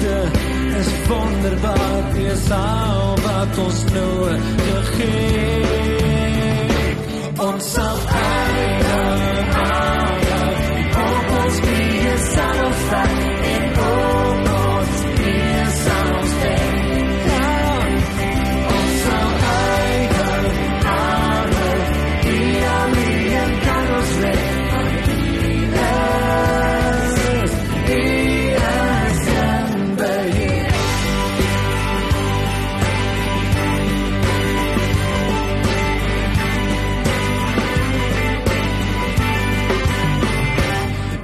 liefde is wonderbaar. Dis al wat ons nodig het. Ons sal eindig,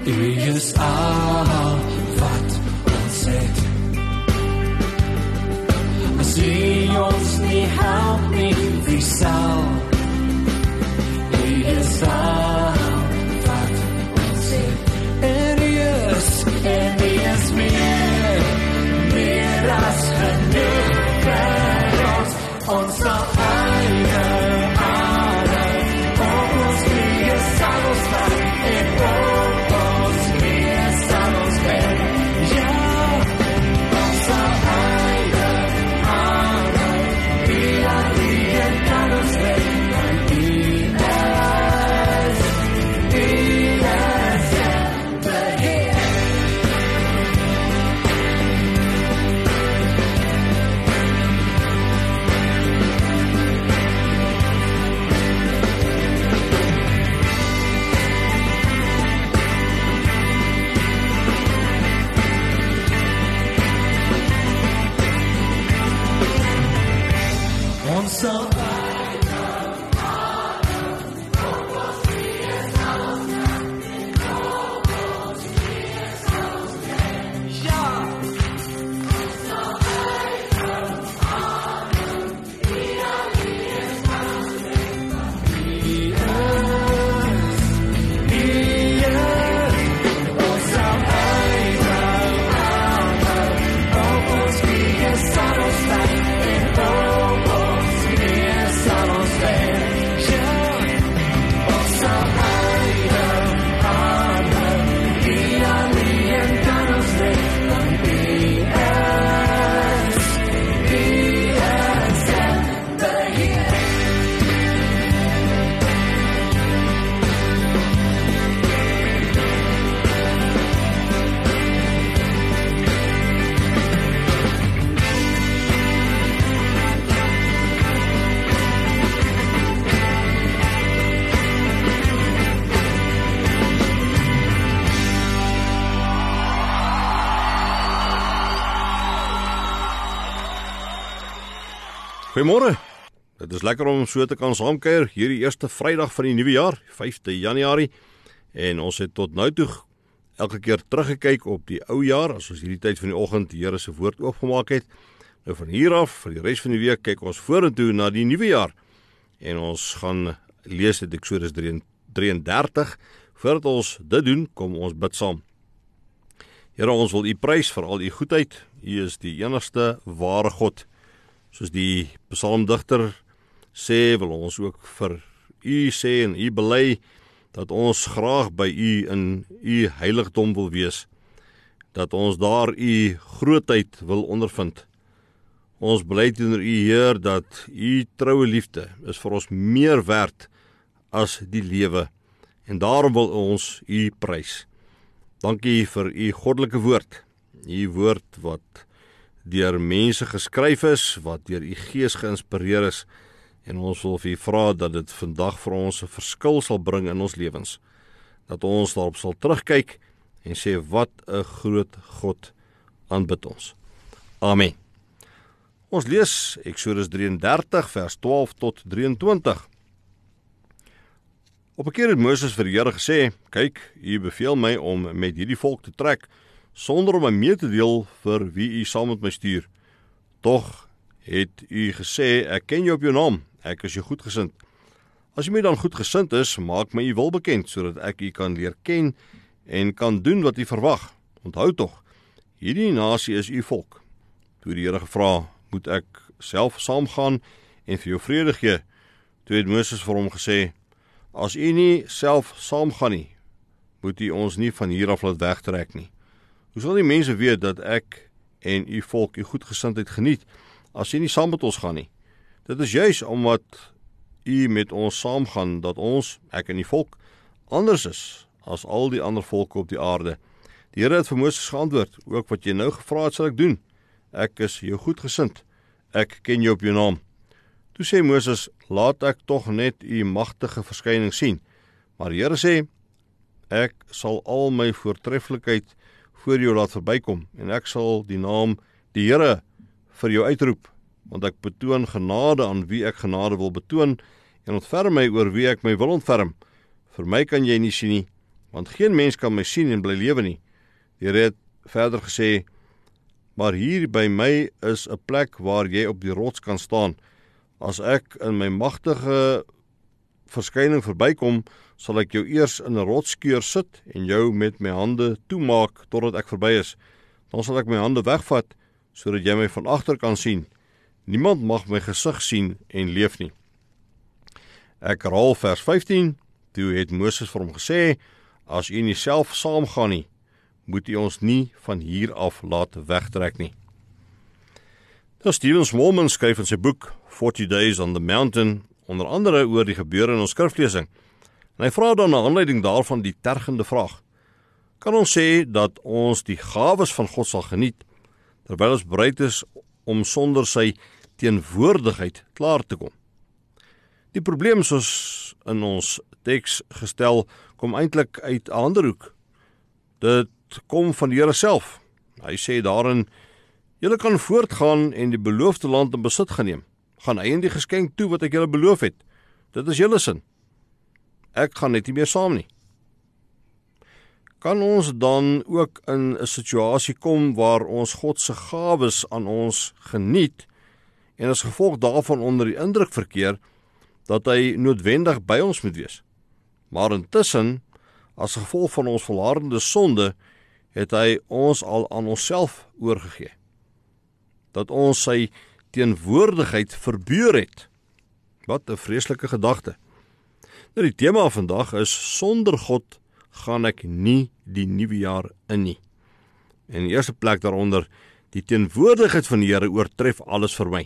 U is al wat ons het. As U ons nie help nie, wie sal? U is Goeiemôre. Dit is lekker om so te kan saamkuier hierdie eerste Vrydag van die nuwe jaar, 5de Januarie. En ons het tot nou toe elke keer teruggekyk op die ou jaar as ons hierdie tyd van die oggend die Here se woord oopgemaak het. Nou van hier af vir die res van die week kyk ons vorentoe na die nuwe jaar. En ons gaan lees uit Eksodus 33. Voordat ons dit doen, kom ons bid saam. Here, ons wil U prys vir al U goedheid. U is die enigste ware God. Soos die psalmdigter sê, wil ons ook vir U sê en U bely dat ons graag by U in U heiligdom wil wees. Dat ons daar U grootheid wil ondervind. Ons bely teenoor U Heer dat U troue liefde is vir ons meer werd as die lewe en daarom wil ons U prys. Dankie vir U goddelike woord. U woord wat deur mense geskryf is, wat deur U Gees geïnspireer is En ons wil vir u vra dat dit vandag vir ons 'n verskil sal bring in ons lewens. Dat ons daarop sal terugkyk en sê wat 'n groot God aanbid ons. Amen. Ons lees Eksodus 33 vers 12 tot 23. Op 'n keer het Moses vir die Here gesê: "Kyk, U beveel my om met hierdie volk te trek sonder om my mee te deel vir wie U saam met my stuur. Tog het U gesê ek ken jou op jou naam ek is jou goedgesind. As jy my dan goedgesind is, maak my u wil bekend sodat ek u kan leer ken en kan doen wat u verwag. Onthou tog, hierdie nasie is u volk. Toe die Here gevra, moet ek self saamgaan en vir jou vrede gee? Toe het Moses vir hom gesê, as u nie self saamgaan nie, moet u ons nie van hier af laat wegtrek nie. Hoe sal die mense weet dat ek en u volk u goedgesindheid geniet as u nie saam met ons gaan nie? Dit is juis omdat u met ons saamgaan dat ons, ek en die volk, anders is as al die ander volke op die aarde. Die Here het vir Moses geantwoord: "Ook wat jy nou gevra het, sal ek doen. Ek is jou goedgesind. Ek ken jou op jou naam." Toe sê Moses: "Laat ek tog net u magtige verskyning sien." Maar die Here sê: "Ek sal al my voortreffelikheid voor jou laat verbykom en ek sal die naam die Here vir jou uitroep want ek betoon genade aan wie ek genade wil betoon en ontferm my oor wie ek my wil ontferm. Vir my kan jy nie sien nie, want geen mens kan my sien en bly lewe nie. Die Here het verder gesê: "Maar hier by my is 'n plek waar jy op die rots kan staan. As ek in my magtige verskyning verbykom, sal ek jou eers in 'n rotskeur sit en jou met my hande toemaak totdat ek verby is. Dan sal ek my hande wegvat sodat jy my van agter kan sien." Niemand mag my gesig sien en leef nie. Ek herhaal vers 15. Toe het Moses vir hom gesê: As u nie self saamgaan nie, moet u ons nie van hier af laat wegtrek nie. Nou Steven Smallman skryf in sy boek 40 Days on the Mountain onder andere oor die gebeure in ons skriflesing. En hy vra dan na aanleiding daarvan die tergende vraag: Kan ons sê dat ons die gawes van God sal geniet terwyl ons bereid is om sonder sy teenwoordigheid klaar te kom. Die probleem soos in ons teks gestel kom eintlik uit 'n ander hoek. Dit kom van die Here self. Hy sê daarin: "Julle kan voortgaan en die beloofde land in besit geneem. Gaan eien die geskenk toe wat ek julle beloof het. Dit is julle sin. Ek gaan net nie meer saam nie." Kan ons dan ook in 'n situasie kom waar ons God se gawes aan ons geniet? en as gevolg daarvan onder die indruk verkeer dat hy noodwendig by ons moet wees. Maar intussen as gevolg van ons volhardende sonde het hy ons al aan onsself oorgegee. Dat ons sy teenwoordigheid verbeur het. Wat 'n vreeslike gedagte. Nou die tema van vandag is sonder God gaan ek nie die nuwe jaar in nie. En in die eerste plek daaronder die teenwoordigheid van die Here oortref alles vir my.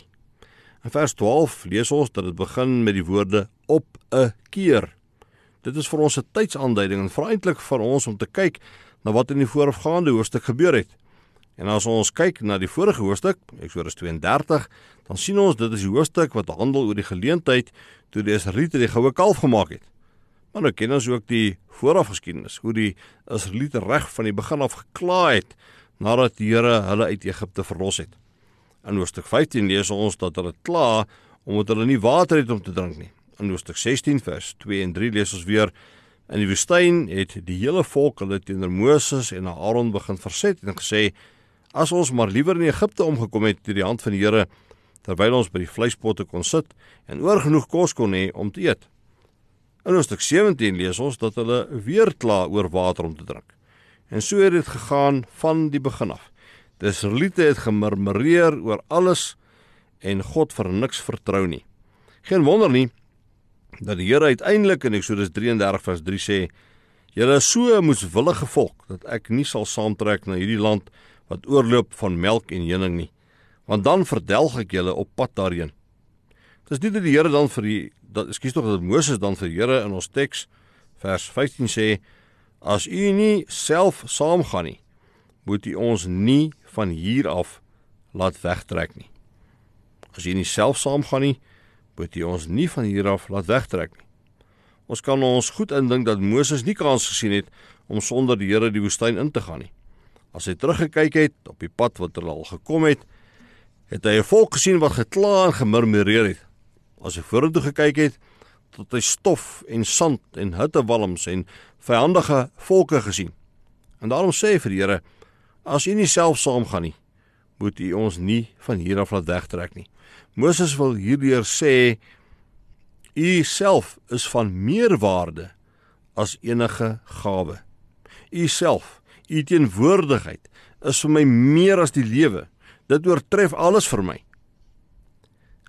In vers 12 lees ons dat dit begin met die woorde op 'n keer. Dit is vir ons 'n tydsaanduiding en vereintlik vir ons om te kyk na wat in die voorafgaande hoofstuk gebeur het. En as ons kyk na die vorige hoofstuk, Eksodus 32, dan sien ons dit is die hoofstuk wat handel oor die geleentheid toe die Israeliete die goue kalf gemaak het. Maar nou ken ons ook die voorafgeskiedenis, hoe die Israeliete reg van die begin af gekla het nadat die Here hulle uit Egipte verlos het. In Hoofstuk 15 lees ons dat hulle kla omdat hulle nie water het om te drink nie. In Hoofstuk 16 vers 2 en 3 lees ons weer in die woestyn het die hele volk hulle teenoor Moses en Aaron begin verset en gesê as ons maar liewer in Egipte omgekom het deur die hand van die Here terwyl ons by die vleispotte kon sit en oor genoeg kos kon hê om te eet. In Hoofstuk 17 lees ons dat hulle weer kla oor water om te drink. En so het dit gegaan van die begin af. Die Israeliete het gemurmureer oor alles en God vir niks vertrou nie. Geen wonder nie dat die Here uiteindelik in Eksodus 33 vers 3 sê: "Julle is so 'n moeswillige volk dat ek nie sal saamtrek na hierdie land wat oorloop van melk en honing nie, want dan verdelg ek julle op pad daarheen." Dis nie dat die Here dan vir die dat ekskuus tog dat Moses dan vir die Here in ons teks vers 15 sê: "As u nie self saamgaan nie, moet u ons nie van hier af laat wegtrek nie." As jy nie self saamgaan nie, moet jy ons nie van hier af laat wegtrek nie. Ons kan ons goed indink dat Moses nie kans gesien het om sonder die Here die woestyn in te gaan nie. As hy teruggekyk het op die pad wat hulle al gekom het, het hy 'n volk gesien wat gekla en gemurmureer het. As hy vorentoe gekyk het, tot hy stof en sand en hittewalms en vyandige volke gesien. En daarom sê hy vir die Here: As U nie self saamgaan nie, moet U ons nie van hier af laat wegtrek nie. Moses wil hierdeur sê u self is van meer waarde as enige gawe. U self, u teenwoordigheid is vir my meer as die lewe. Dit oortref alles vir my.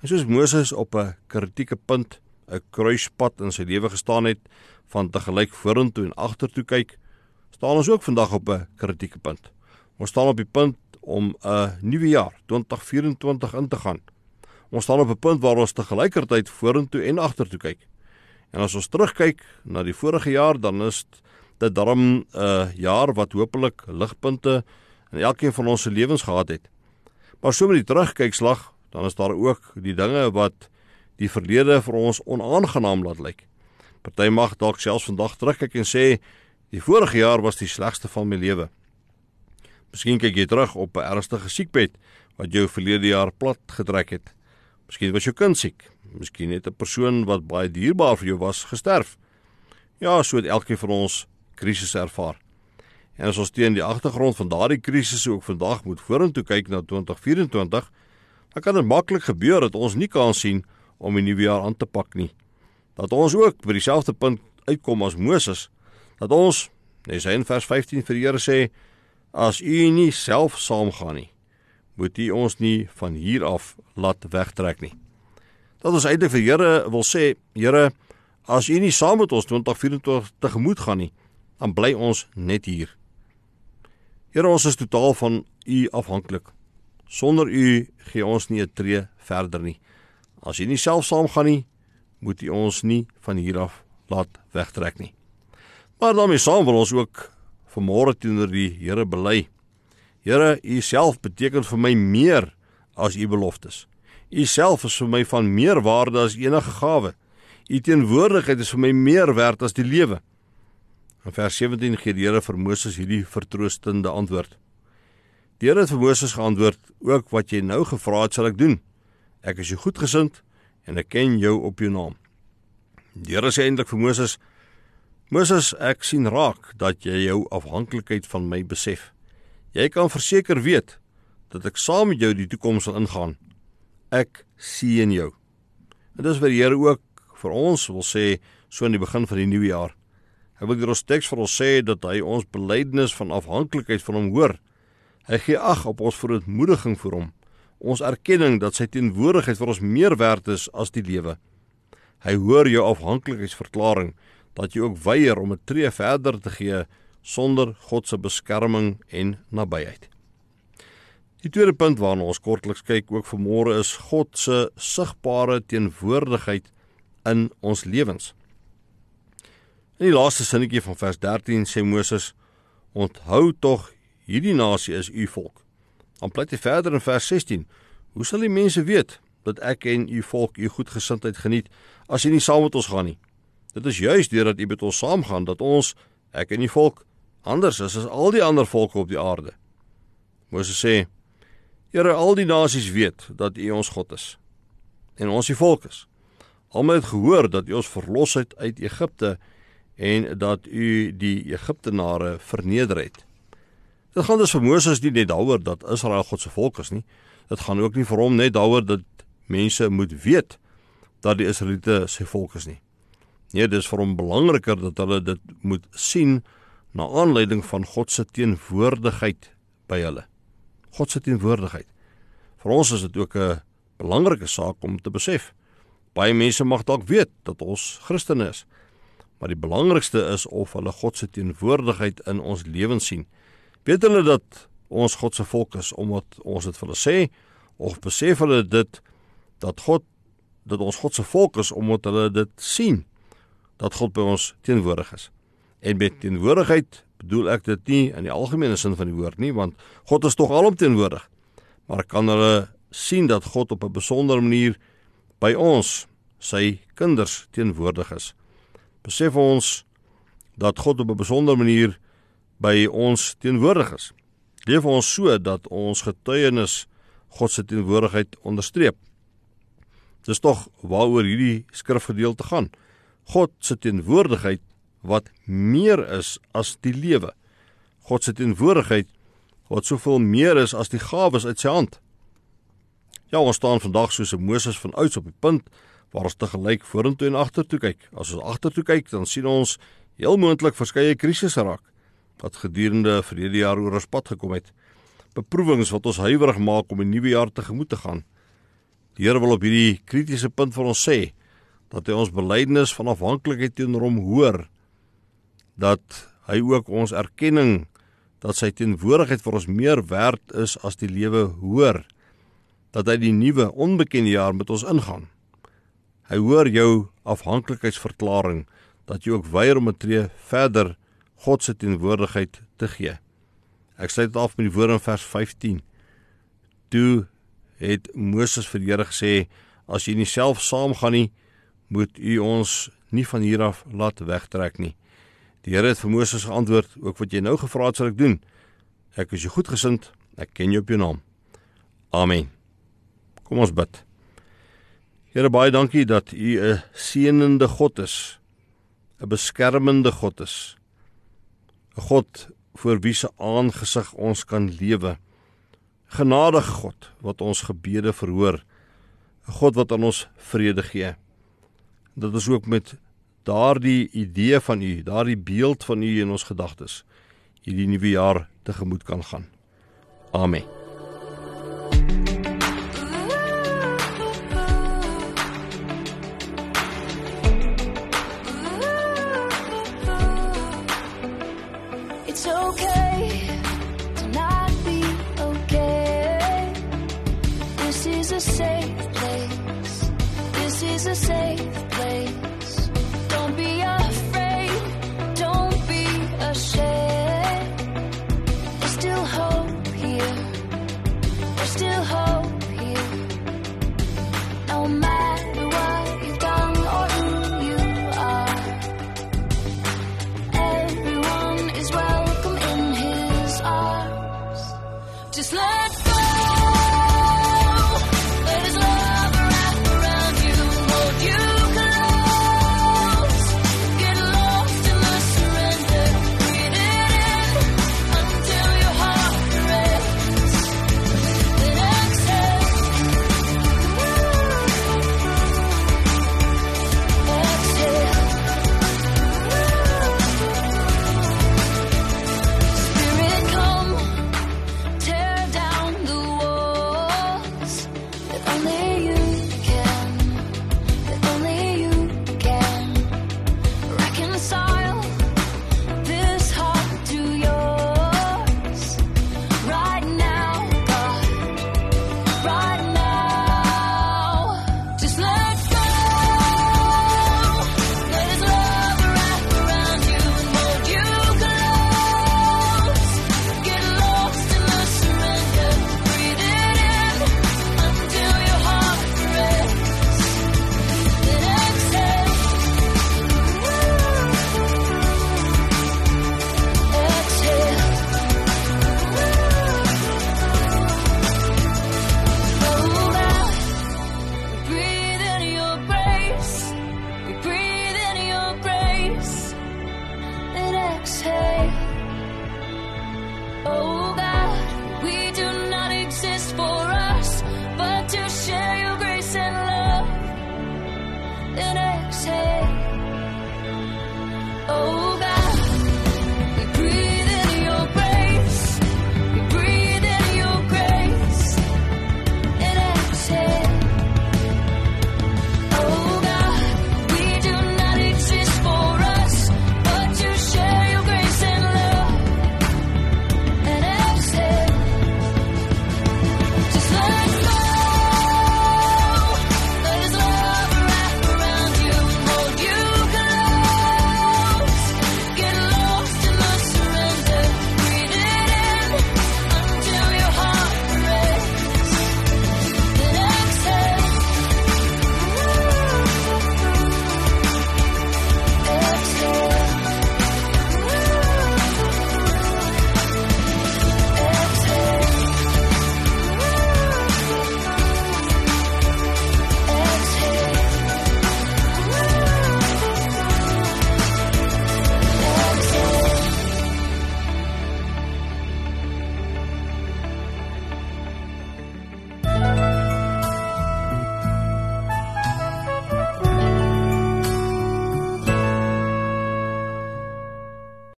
En soos Moses op 'n kritieke punt, 'n kruispunt in sy lewe gestaan het van te gelyk vorentoe en agtertoe kyk, staan ons ook vandag op 'n kritieke punt. Ons staan op die punt om 'n nuwe jaar, 2024 in te gaan. Ons staan op 'n punt waar ons te gelykertyd vorentoe en agtertoe kyk. En as ons terugkyk na die vorige jaar, dan is dit darm 'n uh, jaar wat hopelik ligpunte in elkeen van ons se lewens gehad het. Maar so met die terugkykslag, dan is daar ook die dinge wat die verlede vir ons onaangenaam laat lyk. Party mag dalk selfs vandag terugkyk en sê die vorige jaar was die slegste van my lewe. Miskien kyk jy terug op 'n ernstige siekbed wat jou verlede jaar plat getrek het. Miskien was jou kind siek. Miskien het 'n persoon wat baie dierbaar vir jou was gesterf. Ja, so het elkeen van ons krisisse ervaar. En as ons teen die agtergrond van daardie krisisse ook vandag moet vorentoe kyk na 2024, dan kan dit maklik gebeur dat ons nie kan sien om die nuwe jaar aan te pak nie. Dat ons ook by dieselfde punt uitkom as Moses, dat ons, nes hy in vers 15 vir die Here sê, as u nie self saamgaan nie, moet U ons nie van hier af laat wegtrek nie. Dat ons eintlik vir Here wil sê, Here, as U nie saam met ons 2024 tegemoet gaan nie, dan bly ons net hier. Here, ons is totaal van U afhanklik. Sonder U gee ons nie 'n tree verder nie. As U nie self saam gaan nie, moet U ons nie van hier af laat wegtrek nie. Maar daarmee saam wil ons ook vanmôre teenoor die Here bely. Here, U self beteken vir my meer as U beloftes. U self is vir my van meer waarde as enige gawe. U teenwoordigheid is vir my meer werd as die lewe. In vers 17 gee die Here vir Moses hierdie vertroostende antwoord. Die Here het vir Moses geantwoord: "Ook wat jy nou gevra het, sal ek doen. Ek is jou goedgesind en ek ken jou op jou naam." Die Here sê eintlik vir Moses: "Moses, ek sien raak dat jy jou afhanklikheid van my besef." Jy kan verseker weet dat ek saam met jou die toekoms sal ingaan. Ek seën jou. En dis wat die Here ook vir ons wil sê so in die begin van die nuwe jaar. Hy wil hier ons teks vir ons sê dat hy ons belydenis van afhanklikheid van hom hoor. Hy gee ag op ons verootmoediging vir hom. Ons erkenning dat sy teenwoordigheid vir ons meer werd is as die lewe. Hy hoor jou afhanklikheidsverklaring dat jy ook weier om 'n tree verder te gee sonder God se beskerming en nabyheid. Die tweede punt waarna ons kortliks kyk ook vanmôre is God se sigbare teenwoordigheid in ons lewens. In die laaste sinnetjie van vers 13 sê Moses: "Onthou tog, hierdie nasie is u volk." Dan pleit hy verder in vers 16: "Hoe sal die mense weet dat ek en u volk u goedgesindheid geniet as u nie saam met ons gaan nie?" Dit is juis deurdat u met ons saamgaan dat ons, ek en u volk, anders is as al die ander volke op die aarde. Moses sê: Here, al die nasies weet dat U ons God is en ons die volk is. Almal het gehoor dat U ons verlos het uit Egipte en dat U die Egiptenare verneder het. Dit gaan dus vir Moses nie net daaroor dat Israel God se volk is nie. Dit gaan ook nie vir hom net daaroor dat mense moet weet dat die Israeliete sy volk is nie. Nee, dis vir hom belangriker dat hulle dit moet sien na aanleiding van God se teenwoordigheid by hulle. God se teenwoordigheid. Vir ons is dit ook 'n belangrike saak om te besef. Baie mense mag dalk weet dat ons Christene is, maar die belangrikste is of hulle God se teenwoordigheid in ons lewens sien. Weet hulle dat ons God se volk is omdat ons dit vir hulle sê of besef hulle dit dat God dat ons God se volk is omdat hulle dit sien dat God by ons teenwoordig is. En met teenwoordigheid bedoel ek dit nie in die algemene sin van die woord nie, want God is tog alomteenwoordig. Maar kan hulle sien dat God op 'n besondere manier by ons, sy kinders teenwoordig is. Besef ons dat God op 'n besondere manier by ons teenwoordig is. Leef ons so dat ons getuienis God se teenwoordigheid onderstreep. Dis tog waaroor hierdie skrifgedeelte gaan. God se teenwoordigheid wat meer is as die lewe. God se teenwoordigheid wat soveel meer is as die gawes uit sy hand. Ja, ons staan vandag soos 'n Moses van ouds op die punt waar ons te gelyk vorentoe en agtertoe kyk. As ons agtertoe kyk, dan sien ons heel moontlik verskeie krisisse raak wat gedurende verlede jaar oor ons pad gekom het. Beproewings wat ons huiwerig maak om 'n nuwe jaar tegemoet te gaan. Die Here wil op hierdie kritiese punt vir ons sê dat hy ons belydenis van afhanklikheid teenoor hom hoor dat hy ook ons erkenning dat sy teenwoordigheid vir ons meer werd is as die lewe hoor dat hy die nuwe onbekende jaar met ons ingaan. Hy hoor jou afhanklikheidsverklaring dat jy ook weier om 'n tree verder God se teenwoordigheid te gee. Ek sluit af met die woorde in vers 15. Toe het Moses vir die Here gesê: "As jy nie self saamgaan nie, moet u ons nie van hier af laat wegtrek nie." Die Here het vir Moses geantwoord: "Ook wat jy nou gevra het, sal ek doen. Ek is jou goedgesind. Ek ken jou op jou naam." Amen. Kom ons bid. Here baie dankie dat U 'n seënende God is. 'n Beskermende God is. 'n God voor wie se aangesig ons kan lewe. Genadige God wat ons gebede verhoor. 'n God wat aan ons vrede gee. Dat ons ook met daardie idee van u, daardie beeld van u in ons gedagtes hierdie nuwe jaar tegemoet kan gaan. Amen. Is a safe place. This is a safe place.